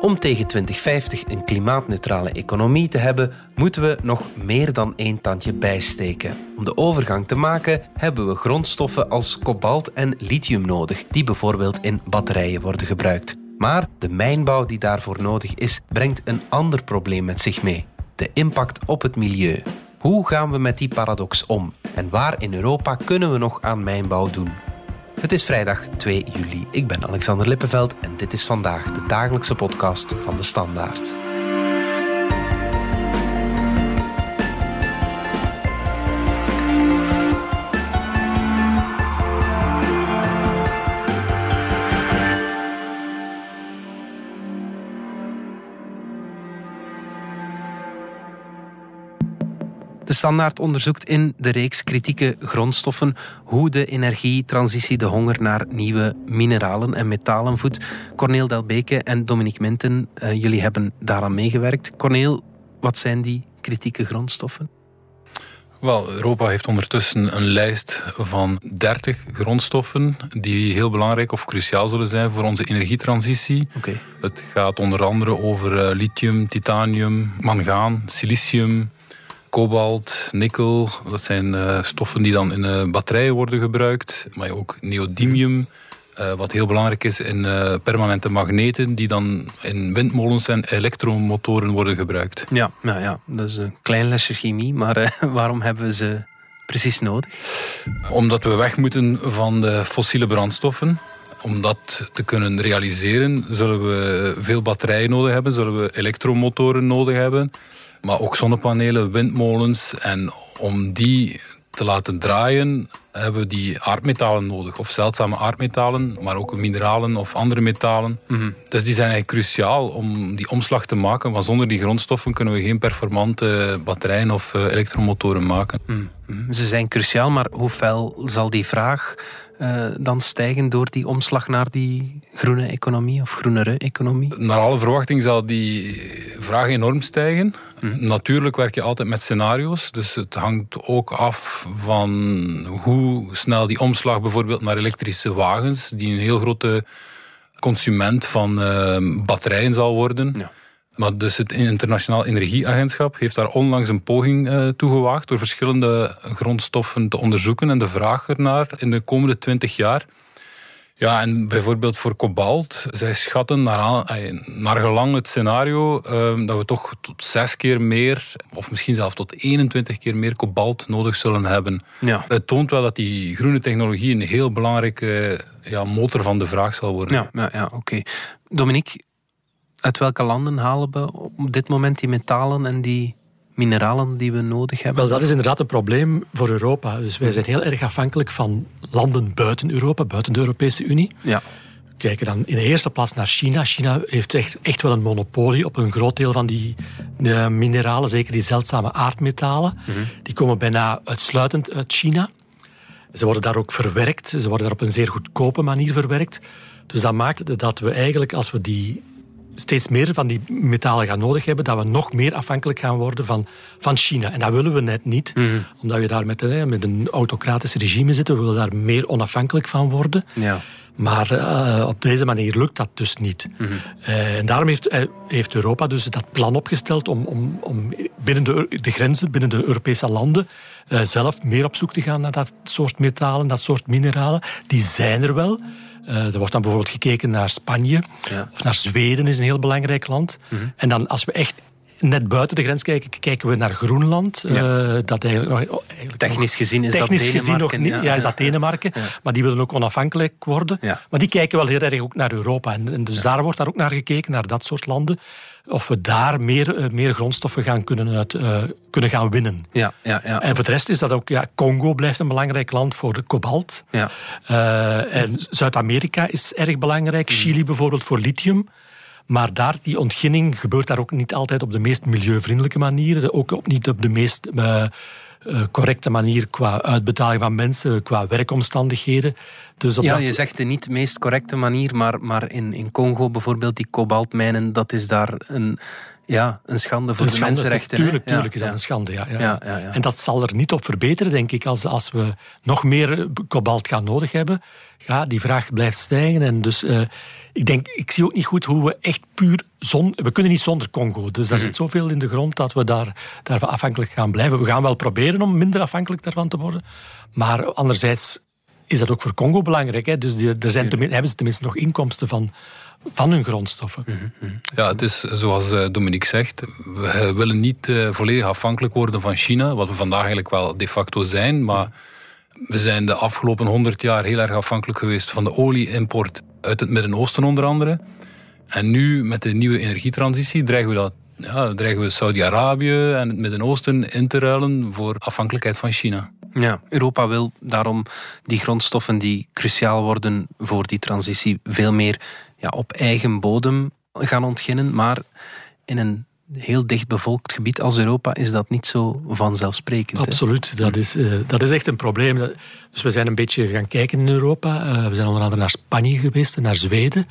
Om tegen 2050 een klimaatneutrale economie te hebben, moeten we nog meer dan één tandje bijsteken. Om de overgang te maken hebben we grondstoffen als kobalt en lithium nodig, die bijvoorbeeld in batterijen worden gebruikt. Maar de mijnbouw die daarvoor nodig is, brengt een ander probleem met zich mee: de impact op het milieu. Hoe gaan we met die paradox om? En waar in Europa kunnen we nog aan mijnbouw doen? Het is vrijdag 2 juli. Ik ben Alexander Lippenveld en dit is vandaag de dagelijkse podcast van de Standaard. Standaard onderzoekt in de reeks kritieke grondstoffen hoe de energietransitie de honger naar nieuwe mineralen en metalen voedt. Corneel Delbeke en Dominique Minten, uh, jullie hebben daaraan meegewerkt. Corneel, wat zijn die kritieke grondstoffen? Wel, Europa heeft ondertussen een lijst van 30 grondstoffen die heel belangrijk of cruciaal zullen zijn voor onze energietransitie. Okay. Het gaat onder andere over eh, lithium, titanium, mangaan, silicium, kobalt, nikkel. Dat zijn uh, stoffen die dan in uh, batterijen worden gebruikt. Maar ook neodymium, uh, wat heel belangrijk is in permanente magneten, die dan in windmolens en elektromotoren worden gebruikt. Ja, nou ja, dat is een klein lesje chemie, maar waarom hebben we ze precies nodig? Omdat we weg moeten van de fossiele brandstoffen om dat te kunnen realiseren, zullen we veel batterijen nodig hebben, zullen we elektromotoren nodig hebben maar ook zonnepanelen, windmolens. En om die te laten draaien hebben we die aardmetalen nodig. Of zeldzame aardmetalen, maar ook mineralen of andere metalen. Mhm. Dus die zijn eigenlijk cruciaal om die omslag te maken. Want zonder die grondstoffen kunnen we geen performante batterijen of eh, elektromotoren maken. Mhm. Ze zijn cruciaal, maar hoe fel zal die vraag uh, dan stijgen door die omslag naar die groene economie of groenere economie? Naar alle verwachting zal die vraag enorm stijgen. Mhm. Natuurlijk werk je altijd met scenario's, dus het hangt ook af van hoe snel die omslag bijvoorbeeld naar elektrische wagens, die een heel grote consument van uh, batterijen zal worden. Ja. Maar dus het Internationaal Energieagentschap heeft daar onlangs een poging uh, toe gewaagd door verschillende grondstoffen te onderzoeken en de vraag ernaar in de komende twintig jaar. Ja, en bijvoorbeeld voor kobalt, zij schatten naar, naar gelang het scenario uh, dat we toch tot zes keer meer, of misschien zelfs tot 21 keer meer kobalt nodig zullen hebben. Ja. Het toont wel dat die groene technologie een heel belangrijke ja, motor van de vraag zal worden. Ja, ja, ja oké. Dominique, uit welke landen halen we op dit moment die metalen en die mineralen die we nodig hebben? Wel, dat is inderdaad een probleem voor Europa. Dus wij zijn heel erg afhankelijk van landen buiten Europa, buiten de Europese Unie. Ja. We kijken dan in de eerste plaats naar China. China heeft echt, echt wel een monopolie op een groot deel van die uh, mineralen, zeker die zeldzame aardmetalen. Mm -hmm. Die komen bijna uitsluitend uit China. Ze worden daar ook verwerkt. Ze worden daar op een zeer goedkope manier verwerkt. Dus dat maakt dat we eigenlijk, als we die steeds meer van die metalen gaan nodig hebben, dat we nog meer afhankelijk gaan worden van, van China. En dat willen we net niet, mhm. omdat we daar met, een, met een autocratisch regime zitten. We willen daar meer onafhankelijk van worden. Ja. Maar uh, op deze manier lukt dat dus niet. Mm uh, en daarom heeft, uh, heeft, Europa dus dat plan opgesteld om, om, om binnen de, de, grenzen, binnen de Europese landen, zelf meer op zoek te gaan naar dat soort metalen, dat soort mineralen. Die zijn er wel. Uh, er wordt dan bijvoorbeeld gekeken naar Spanje ja. of naar Zweden, is een heel belangrijk land. Mm -hmm. En dan als we echt net buiten de grens kijken, kijken we naar Groenland. Ja. Uh, dat eigenlijk, oh, eigenlijk technisch gezien is technisch dat gezien nog niet. Ja, is dat Denemarken. Maar die willen ook onafhankelijk worden. Maar die kijken wel heel erg ook naar Europa. En, en dus daar wordt daar ook naar gekeken, naar dat soort landen of we daar meer, uh, meer grondstoffen gaan kunnen, uit, uh, kunnen gaan winnen. Ja, ja, ja. En voor de rest is dat ook... Ja, Congo blijft een belangrijk land voor kobalt. Ja. Uh, en Zuid-Amerika is erg belangrijk. Mm. Chili bijvoorbeeld voor lithium. Maar daar, die ontginning gebeurt daar ook niet altijd op de meest milieuvriendelijke manier. Ook op niet op de meest uh, correcte manier qua uitbetaling van mensen, qua werkomstandigheden. Dus ja, je zegt de niet meest correcte manier, maar, maar in, in Congo bijvoorbeeld, die kobaltmijnen, dat is daar een Ja, een schande voor een de schande, mensenrechten. Tuurlijk, hè? tuurlijk ja, is dat een schande. Ja, ja. Ja, ja, ja. En dat zal er niet op verbeteren, denk ik, als, als we nog meer kobalt gaan nodig hebben. Ja, die vraag blijft stijgen. En dus eh, ik denk, ik zie ook niet goed hoe we echt puur zon. We kunnen niet zonder Congo. Dus daar Mhm. zit zoveel in de grond dat we daar, daarvan afhankelijk gaan blijven. We gaan wel proberen om minder afhankelijk daarvan te worden. Maar anderzijds is dat ook voor Congo belangrijk. Hè? Dus die, er zijn hebben ze tenminste nog inkomsten van, van hun grondstoffen. Mhm. Ja, het is zoals eh, Dominique zegt. We willen niet eh, volledig afhankelijk worden van China, wat we vandaag eigenlijk wel de facto zijn. Maar we zijn de afgelopen honderd jaar heel erg afhankelijk geweest van de olie-import uit het Midden-Oosten onder andere. En nu met de nieuwe energietransitie dreigen we, dat, ja, dreigen we Saudi-Arabië en het Midden-Oosten in te ruilen voor afhankelijkheid van China. Ja, Europa wil daarom die grondstoffen die cruciaal worden voor die transitie veel meer ja, op eigen bodem gaan ontginnen. Maar in een heel dicht bevolkt gebied als Europa is dat niet zo vanzelfsprekend. hè? Absoluut, dat is, eh, dat is echt een probleem. Dus we zijn een beetje gaan kijken in Europa. Eh, we zijn onder andere naar Spanje geweest en naar Zweden.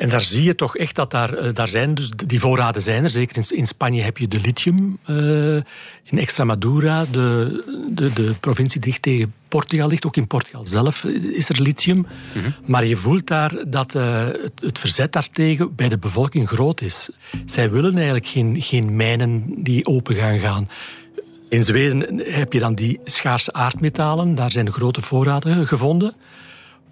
En daar zie je toch echt dat daar, eh, daar zijn, dus die voorraden zijn er. Zeker in, in Spanje heb je de lithium. eh, in Extremadura, de, de, de provincie dicht tegen Portugal ligt. Ook in Portugal zelf is er lithium. Maar je voelt daar dat eh, het, het verzet daartegen bij de bevolking groot is. Zij willen eigenlijk geen, geen mijnen die open gaan gaan. In Zweden heb je dan die schaarse aardmetalen. Daar zijn grote voorraden gevonden.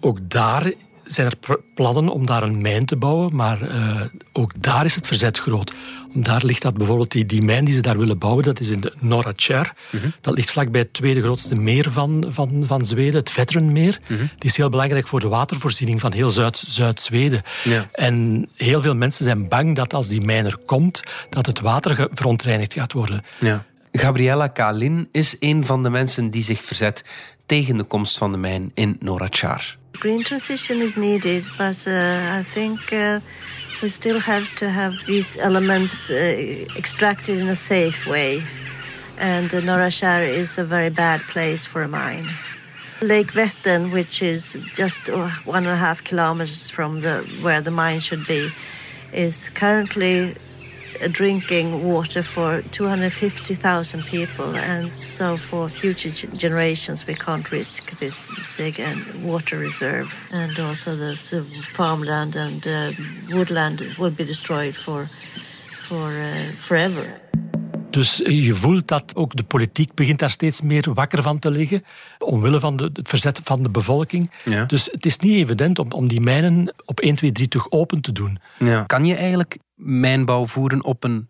Ook daar zijn er plannen om daar een mijn te bouwen, maar eh, ook daar is het verzet groot. Daar ligt dat bijvoorbeeld, die, die mijn die ze daar willen bouwen, dat is in de Norra Kärr. Dat ligt vlakbij het tweede grootste meer van, van, van Zweden, het Vätternmeer. Die is heel belangrijk voor de watervoorziening van heel Zuid- Zuid-Zweden. Ja. En heel veel mensen zijn bang dat als die mijn er komt, dat het water verontreinigd gaat worden. Ja. Gabriella Kalin is een van de mensen die zich verzet tegen de komst van de mijn in Norachar. Green transition is needed, but uh, I think uh, we still have to have these elements uh, extracted in a safe way. And uh, Norashar is a very bad place for a mine. Lake Vättern, which is just uh, one and a half kilometers from the where the mine should be, is currently drinking water for 250,000 people, and so for future generations, we can't risk this big water reserve. And also, this farmland and uh, woodland will be destroyed for for uh, forever. Dus je voelt dat ook de politiek begint daar steeds meer wakker van te liggen, omwille van de, het verzet van de bevolking. Ja. Dus het is niet evident om, om die mijnen op 1, 2, 3 terug open te doen. Ja. Kan je eigenlijk mijnbouw voeren op een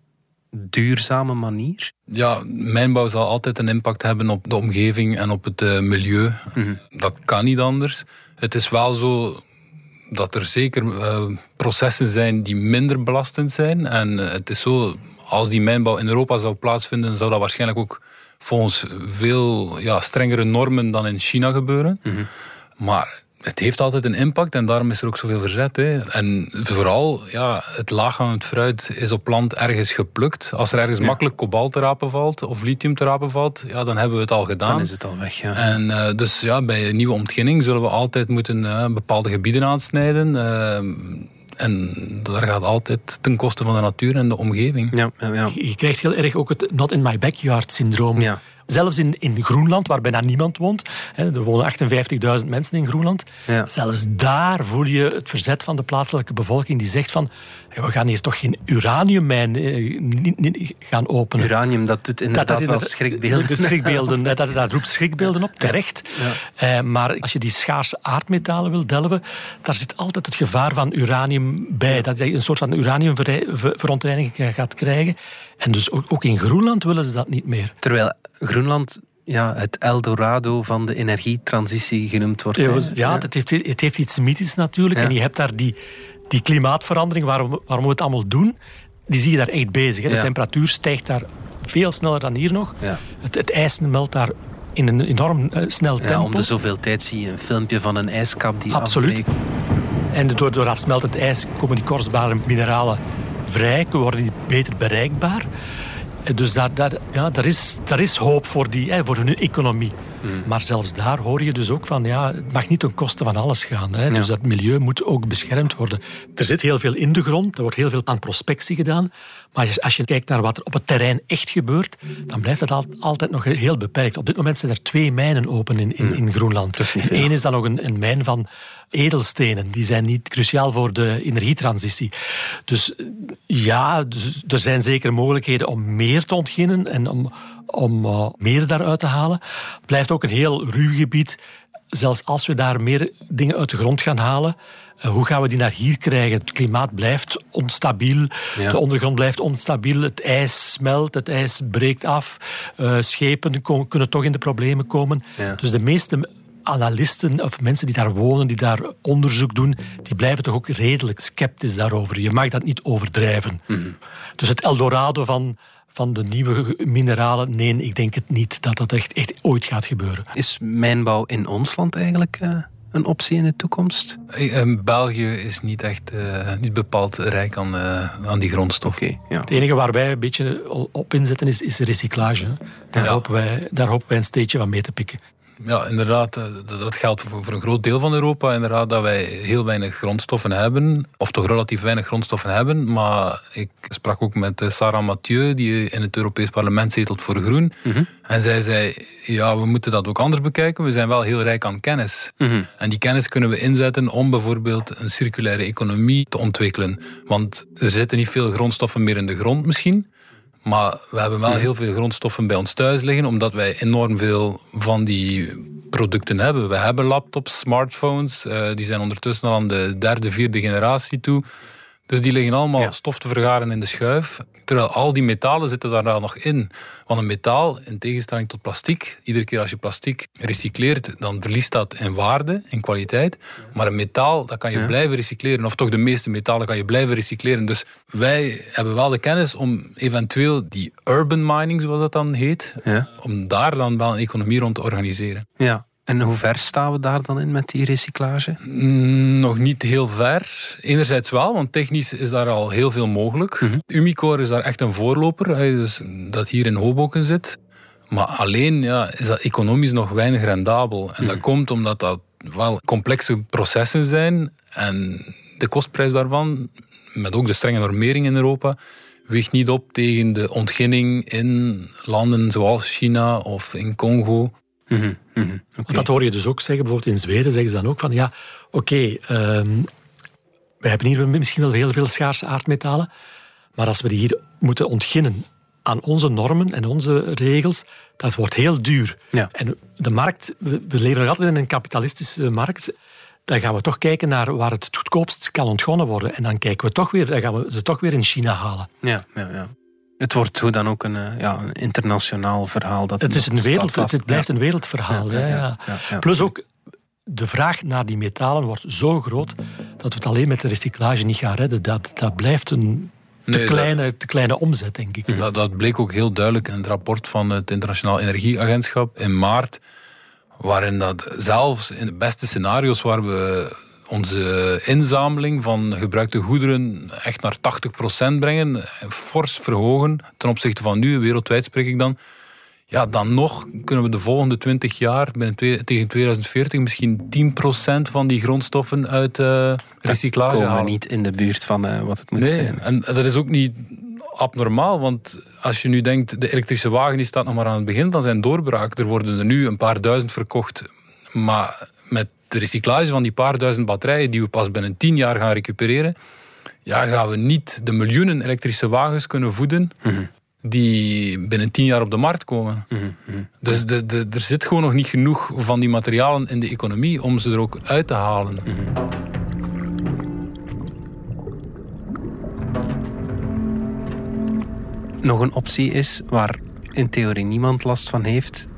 duurzame manier? Ja, mijnbouw zal altijd een impact hebben op de omgeving en op het eh, milieu. Dat kan niet anders. Het is wel zo dat er zeker eh, processen zijn die minder belastend zijn. En eh, het is zo, als die mijnbouw in Europa zou plaatsvinden, zou dat waarschijnlijk ook volgens veel ja, strengere normen dan in China gebeuren. Maar het heeft altijd een impact en daarom is er ook zoveel verzet. Hè. En vooral, ja, het laaghangend fruit is op land ergens geplukt. Als er ergens makkelijk kobalt te rapen valt of lithium te rapen valt, ja, dan hebben we het al gedaan. Dan is het al weg, ja. En eh, dus ja, bij een nieuwe ontginning zullen we altijd moeten eh, bepaalde gebieden aansnijden. eh, en dat gaat altijd ten koste van de natuur en de omgeving. Ja, ja, ja. Je krijgt heel erg ook het not in my backyard syndroom. Ja. Zelfs in, in Groenland, waar bijna niemand woont, hè, er wonen 58.000 mensen in Groenland, Ja. zelfs daar voel je het verzet van de plaatselijke bevolking die zegt van "Ja, we gaan hier toch geen uraniummijn eh, gaan openen. Uranium, dat doet inderdaad wel inderdaad- schrikbeelden. De schrikbeelden, hè, dat, dat roept schrikbeelden op, terecht. Eh, maar als je die schaarse aardmetalen wil delven, daar zit altijd het gevaar van uranium bij. Dat je een soort van uraniumverontreiniging gaat krijgen. En dus ook, ook in Groenland willen ze dat niet meer. Terwijl Groenland ja, het Eldorado van de energietransitie genoemd wordt. Ja, Het, heeft, het heeft iets mythisch natuurlijk. Ja. En je hebt daar die, die klimaatverandering, waarom, waarom we het allemaal doen, die zie je daar echt bezig. Hè. De Ja. temperatuur stijgt daar veel sneller dan hier nog. Ja. Het, het ijs meldt daar in een enorm eh, snel tempo. Ja, om de zoveel tijd zie je een filmpje van een ijskap die Absoluut. afbreekt. En door, door dat smeltend ijs komen die kostbare mineralen vrij, worden die beter bereikbaar. Eh, Dus daar, daar, ja, daar, is, daar is hoop voor, die, hè, voor hun economie. Mm. Maar zelfs daar hoor je dus ook van, ja, het mag niet ten koste van alles gaan. Hè. Dus dat milieu moet ook beschermd worden. Er zit heel veel in de grond, er wordt heel veel aan prospectie gedaan. Maar als je kijkt naar wat er op het terrein echt gebeurt, dan blijft het altijd nog heel beperkt. Op dit moment zijn er twee mijnen open in, in, in Groenland. Eén is dan nog een, een mijn van edelstenen. Die zijn niet cruciaal voor de energietransitie. Dus ja, dus er zijn zeker mogelijkheden om meer te ontginnen en om, om uh, meer daaruit te halen. Blijft ook een heel ruw gebied. Zelfs als we daar meer dingen uit de grond gaan halen, uh, hoe gaan we die naar hier krijgen? Het klimaat blijft onstabiel, ja. de ondergrond blijft onstabiel, het ijs smelt, het ijs breekt af, uh, schepen kunnen toch in de problemen komen. Ja. Dus de meeste analisten of mensen die daar wonen, die daar onderzoek doen, die blijven toch ook redelijk sceptisch daarover. Je mag dat niet overdrijven. Mm -hmm. Dus het Eldorado van, van de nieuwe mineralen, nee, ik denk het niet dat dat echt, echt ooit gaat gebeuren. Is mijnbouw in ons land eigenlijk... Uh een optie in de toekomst? Eh, België is niet echt uh, niet bepaald rijk aan, uh, aan die grondstof. Okay, ja. Het enige waar wij een beetje op inzetten is, is recyclage. Daar, ja. hopen wij, daar hopen wij een steentje van mee te pikken. Ja, inderdaad. Eh, dat geldt voor, een groot deel van Europa. Inderdaad, dat wij heel weinig grondstoffen hebben. Of toch relatief weinig grondstoffen hebben. Maar ik sprak ook met eh, Sarah Mathieu, die in het Europees Parlement zetelt voor Groen. Mhm. En zij zei, ja, we moeten dat ook anders bekijken. We zijn wel heel rijk aan kennis. Mhm. En die kennis kunnen we inzetten om bijvoorbeeld een circulaire economie te ontwikkelen. Want er zitten niet veel grondstoffen meer in de grond misschien. Maar we hebben wel heel veel grondstoffen bij ons thuis liggen, omdat wij enorm veel van die producten hebben. We hebben laptops, smartphones, uh, die zijn ondertussen al aan de derde, vierde generatie toe. Dus die liggen allemaal stof te vergaren in de schuif. Terwijl al die metalen zitten daar nog in. Want een metaal, in tegenstelling tot plastic, iedere keer als je plastic recycleert, dan verliest dat in waarde, in kwaliteit. Maar een metaal, dat kan je blijven recycleren. Of toch de meeste metalen kan je blijven recycleren. Dus wij hebben wel de kennis om eventueel die urban mining, zoals dat dan heet, ja. om daar dan wel een economie rond te organiseren. Ja, en hoe ver staan we daar dan in met die recyclage? Mm, nog niet heel ver. Enerzijds wel, want technisch is daar al heel veel mogelijk. Mm Umicore is daar echt een voorloper, dus dat hier in Hoboken zit. Maar alleen ja, is dat economisch nog weinig rendabel. En dat mhm. komt omdat dat wel complexe processen zijn. En de kostprijs daarvan, met ook de strenge normering in Europa, weegt niet op tegen de ontginning in landen zoals China of in Congo. Mm -hmm. Dat hoor je dus ook zeggen, bijvoorbeeld in Zweden zeggen ze dan ook van ja, oké, okay, um, we hebben hier misschien wel heel veel schaarse aardmetalen, maar als we die hier moeten ontginnen aan onze normen en onze regels, dat wordt heel duur. Ja. En de markt, we leven nog altijd in een kapitalistische markt, dan gaan we toch kijken naar waar het het goedkoopst kan ontgonnen worden. En dan kijken we toch weer, dan gaan we ze toch weer in China halen. Ja, ja, ja. Het wordt hoe dan ook een, eh, ja, een internationaal verhaal. Dat het, is een wereld, het blijft een wereldverhaal. Ja, ja, Plus ook, de vraag naar die metalen wordt zo groot dat we het alleen met de recyclage niet gaan redden. Dat, dat blijft een te, kleine, te kleine omzet, denk ik. Dat, dat bleek ook heel duidelijk in het rapport van het Internationaal Energieagentschap in maart, waarin dat zelfs in de beste scenario's waar we onze inzameling van gebruikte goederen echt naar 80% brengen, fors verhogen ten opzichte van nu, wereldwijd spreek ik dan. Ja, dan nog kunnen we de volgende 20 jaar, binnen tegen 2040, misschien 10% van die grondstoffen uit uh, recyclage komen halen. niet in de buurt van uh, wat het moet nee, zijn. En dat is ook niet abnormaal, want als je nu denkt, de elektrische wagen die staat nog maar aan het begin van zijn doorbraak. Er worden er nu een paar duizend verkocht. Maar met de recyclage van die paar duizend batterijen die we pas binnen tien jaar gaan recupereren, ja, gaan we niet de miljoenen elektrische wagens kunnen voeden mhm. die binnen tien jaar op de markt komen. Mhm, mhm. Dus de, de, er zit gewoon nog niet genoeg van die materialen in de economie om ze er ook uit te halen. Nog een optie is waar in theorie niemand last van heeft,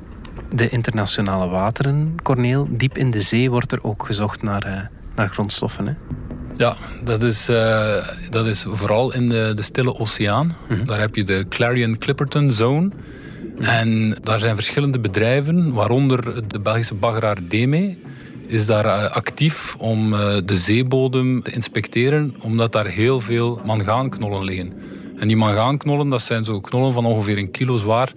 de internationale wateren, Corneel. Diep in de zee wordt er ook gezocht naar, uh, naar grondstoffen. Hè? Ja, dat is, uh, dat is vooral in de, de Stille Oceaan. Mhm. Daar heb je de Clarion-Clipperton Zone. Mhm. En daar zijn verschillende bedrijven, waaronder de Belgische baggeraar Deme, is daar uh, actief om de zeebodem te inspecteren, omdat daar heel veel mangaanknollen liggen. En die mangaanknollen, dat zijn zo knollen van ongeveer een kilo zwaar,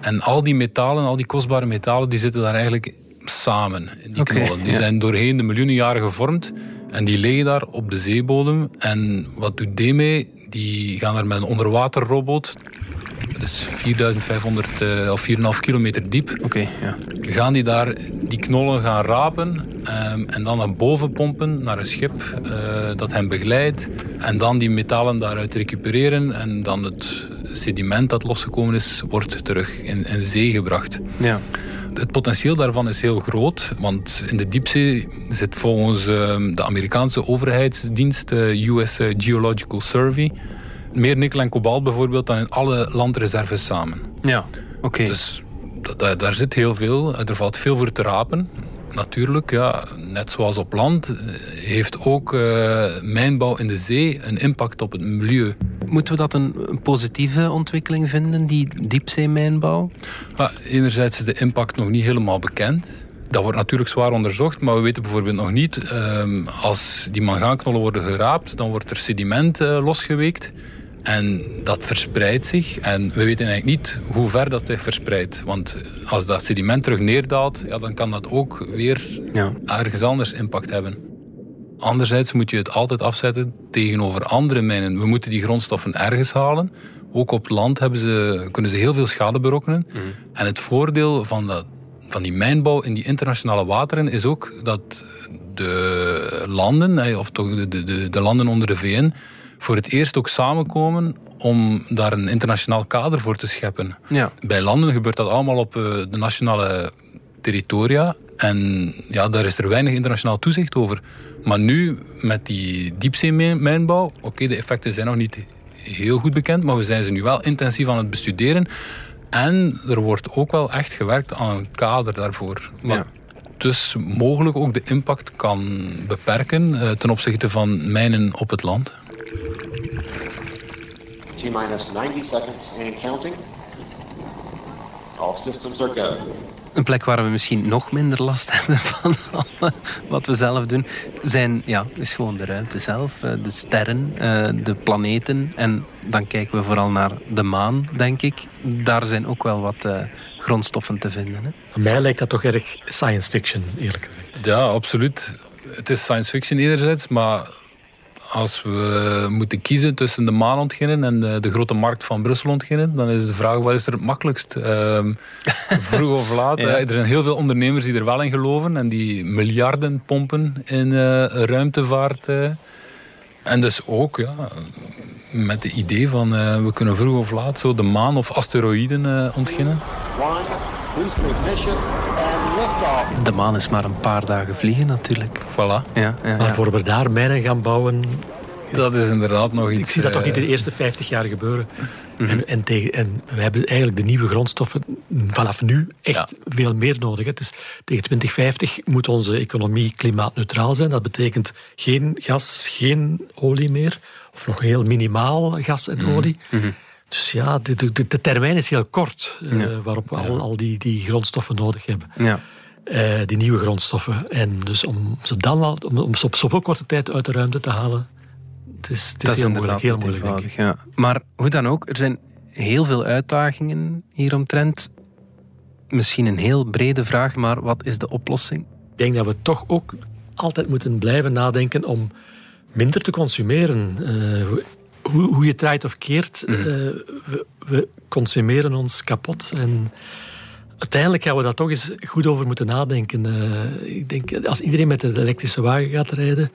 En al die metalen, al die kostbare metalen, die zitten daar eigenlijk samen in die Oké, knollen. Die ja. zijn doorheen de miljoenen jaren gevormd en die liggen daar op de zeebodem. En wat doet DME? Die gaan daar met een onderwaterrobot, dat is 4500 eh, of 4,5 kilometer diep, Oké, ja. gaan die daar die knollen gaan rapen ehm, en dan naar boven pompen naar een schip eh, dat hen begeleidt. En dan die metalen daaruit recupereren en dan het sediment dat losgekomen is, wordt terug in, in zee gebracht. ja. Het potentieel daarvan is heel groot, want in de diepzee zit volgens ehm, de Amerikaanse overheidsdienst, de US Geological Survey, meer nikkel en kobalt bijvoorbeeld dan in alle landreserves samen. Ja, oké. Dus da- da- daar zit heel veel. Er valt veel voor te rapen. Natuurlijk, ja, net zoals op land, eh, heeft ook eh, mijnbouw in de zee een impact op het milieu. Moeten we dat een, een positieve ontwikkeling vinden, die diepzeemijnbouw? Maar enerzijds is de impact nog niet helemaal bekend. Dat wordt natuurlijk zwaar onderzocht, maar we weten bijvoorbeeld nog niet... ehm, als die mangaanknollen worden geraapt, dan wordt er sediment eh, losgeweekt. En dat verspreidt zich. En we weten eigenlijk niet hoe ver dat zich verspreidt. Want als dat sediment terug neerdaalt, ja, dan kan dat ook weer Ja. ergens anders impact hebben. Anderzijds moet je het altijd afzetten tegenover andere mijnen. We moeten die grondstoffen ergens halen. Ook op land hebben ze, kunnen ze heel veel schade berokkenen. En het voordeel van, dat, van die mijnbouw in die internationale wateren is ook dat de landen, eh, of toch de, de, de landen onder de VN, voor het eerst ook samenkomen om daar een internationaal kader voor te scheppen. Ja. Bij landen gebeurt dat allemaal op eh, de nationale territoria. En ja, daar is er weinig internationaal toezicht over. Maar nu, met die diepzeemijnbouw, oké, de effecten zijn nog niet heel goed bekend, maar we zijn ze nu wel intensief aan het bestuderen. En er wordt ook wel echt gewerkt aan een kader daarvoor. Wat Ja. dus mogelijk ook de impact kan beperken eh, ten opzichte van mijnen op het land. T-minus 90 seconds and counting. All systems are go. Een plek waar we misschien nog minder last hebben van wat we zelf doen, zijn, ja, is gewoon de ruimte zelf. eh, De sterren, eh, de planeten. En dan kijken we vooral naar de maan, denk ik. Daar zijn ook wel wat eh, grondstoffen te vinden. Hè? Mij lijkt dat toch erg science fiction, eerlijk gezegd. Ja, absoluut. Het is science fiction enerzijds, maar als we moeten kiezen tussen de maan ontginnen en de, de grote markt van Brussel ontginnen, dan is de vraag, wat is er het makkelijkst? Ehm, vroeg of laat. Ja. Er zijn heel veel ondernemers die er wel in geloven en die miljarden pompen in eh, ruimtevaart. En dus ook ja, met het idee van eh, we kunnen vroeg of laat zo de maan of asteroïden eh, ontginnen. One, De maan is maar een paar dagen vliegen, natuurlijk. Voilà. Ja, ja, Maar ja. voor we daar mijnen gaan bouwen, Dat is inderdaad nog iets... ik zie dat toch eh, niet de eerste 50 jaar gebeuren. en, en, tegen, en we hebben eigenlijk de nieuwe grondstoffen vanaf nu echt veel meer nodig. Het is, tegen 2050 moet onze economie klimaatneutraal zijn. Dat betekent geen gas, geen olie meer. Of nog heel minimaal gas en olie. Dus ja, de, de, de termijn is heel kort eh, Ja. waarop we al, al die, die grondstoffen nodig hebben. ja. Eh, die nieuwe grondstoffen. En dus om ze dan al, om, om ze op zoveel korte tijd uit de ruimte te halen, het is, het is heel moeilijk. Heel moeilijk, denk ik. ja. Maar hoe dan ook, er zijn heel veel uitdagingen hieromtrent. Misschien een heel brede vraag, maar wat is de oplossing? Ik denk dat we toch ook altijd moeten blijven nadenken om minder te consumeren. Eh, hoe, hoe je draait of keert, eh, we, we consumeren ons kapot. En uiteindelijk gaan we daar toch eens goed over moeten nadenken. Eh, ik denk, als iedereen met een elektrische wagen gaat rijden,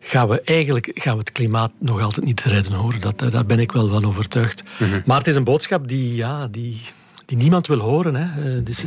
gaan we eigenlijk gaan we het klimaat nog altijd niet redden. Hoor. Dat, daar ben ik wel van overtuigd. Maar het is een boodschap die, ja, die, die niemand wil horen. Hè. Eh, Dus,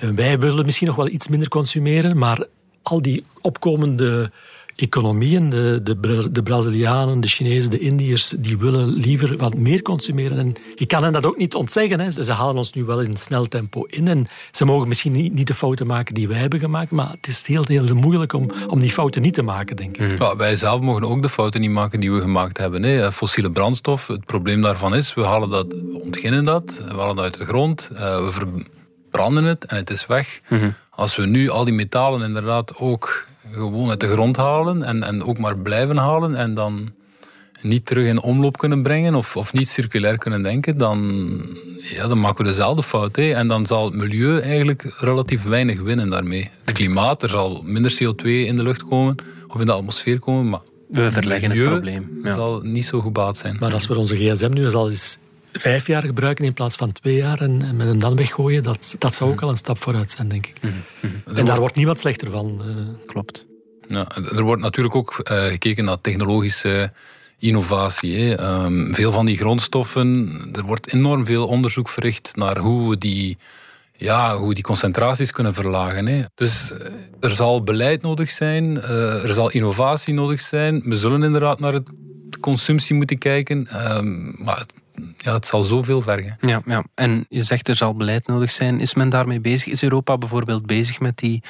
eh, wij willen misschien nog wel iets minder consumeren, maar al die opkomende economieën, de, de, Bra- de Brazilianen, de Chinezen, de Indiërs, die willen liever wat meer consumeren. En je kan hen dat ook niet ontzeggen. Hè. Ze halen ons nu wel in snel tempo in. En ze mogen misschien niet, niet de fouten maken die wij hebben gemaakt, maar het is heel, heel moeilijk om, om die fouten niet te maken, denk ik. Ja, wij zelf mogen ook de fouten niet maken die we gemaakt hebben. Hè. Fossiele brandstof, het probleem daarvan is, we halen dat, we ontginnen dat, we halen dat uit de grond, eh, we verbranden het en het is weg. Als we nu al die metalen inderdaad ook gewoon uit de grond halen en, en ook maar blijven halen en dan niet terug in omloop kunnen brengen of, of niet circulair kunnen denken, dan, ja, dan maken we dezelfde fout. Hè. En dan zal het milieu eigenlijk relatief weinig winnen daarmee. Het klimaat, er zal minder CO2 in de lucht komen of in de atmosfeer komen, maar we verleggen het probleem. Ja. zal niet zo gebaat zijn. Maar als we onze gsm nu al eens vijf jaar gebruiken in plaats van twee jaar en, met een dan weggooien, dat, dat zou ook al een stap vooruit zijn, denk ik. Mhm. En daar wordt niemand slechter van. Uh. Klopt. Ja, er wordt natuurlijk ook uh, gekeken naar technologische innovatie. Hè. Um, veel van die grondstoffen, er wordt enorm veel onderzoek verricht naar hoe we die, ja, hoe die concentraties kunnen verlagen. Hè. Dus eh, er zal beleid nodig zijn, uh, er zal innovatie nodig zijn. We zullen inderdaad naar de consumptie moeten kijken. Um, maar ja, het zal zoveel vergen. Ja, ja, en je zegt er zal beleid nodig zijn. Is men daarmee bezig? Is Europa bijvoorbeeld bezig met, die,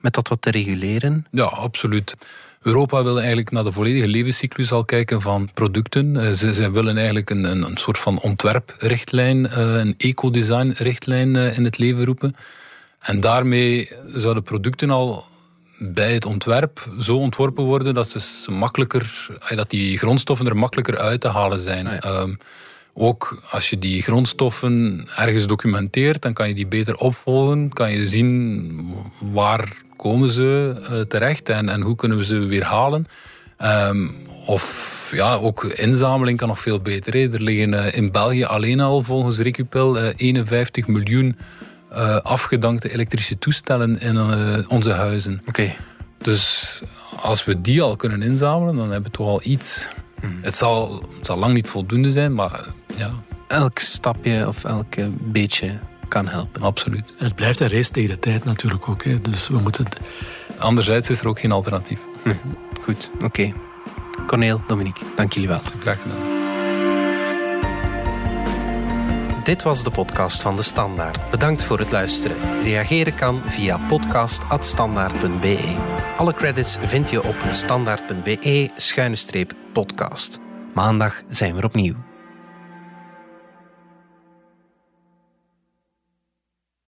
met dat wat te reguleren? Ja, absoluut. Europa wil eigenlijk naar de volledige levenscyclus al kijken van producten. Eh, ze, ze willen eigenlijk een, een, een soort van ontwerprichtlijn, eh, een ecodesign-richtlijn eh, in het leven roepen. En daarmee zouden producten al bij het ontwerp zo ontworpen worden dat, ze makkelijker, dat die grondstoffen er makkelijker uit te halen zijn. Ah, ehm, ook als je die grondstoffen ergens documenteert, dan kan je die beter opvolgen. Kan je zien waar komen ze uh, terecht en, en hoe kunnen we ze weer halen. Um, of ja, ook inzameling kan nog veel beter. Hè. Er liggen uh, in België alleen al volgens Recupel uh, 51 miljoen uh, afgedankte elektrische toestellen in onze huizen. Oké. Dus als we die al kunnen inzamelen, dan hebben we toch al iets. Hmm. Het, zal, het zal lang niet voldoende zijn, maar ja. Elk stapje of elk beetje kan helpen. Absoluut. En het blijft een race tegen de tijd natuurlijk ook. Hè. Dus we moeten... Anderzijds is er ook geen alternatief. Hm. Goed, oké. Okay. Corneel, Dominique, dank jullie wel. Graag gedaan. Dit was de podcast van De Standaard. Bedankt voor het luisteren. Reageren kan via podcast.standaard.be. Alle credits vind je op standaard.be-podcast. Maandag zijn we opnieuw.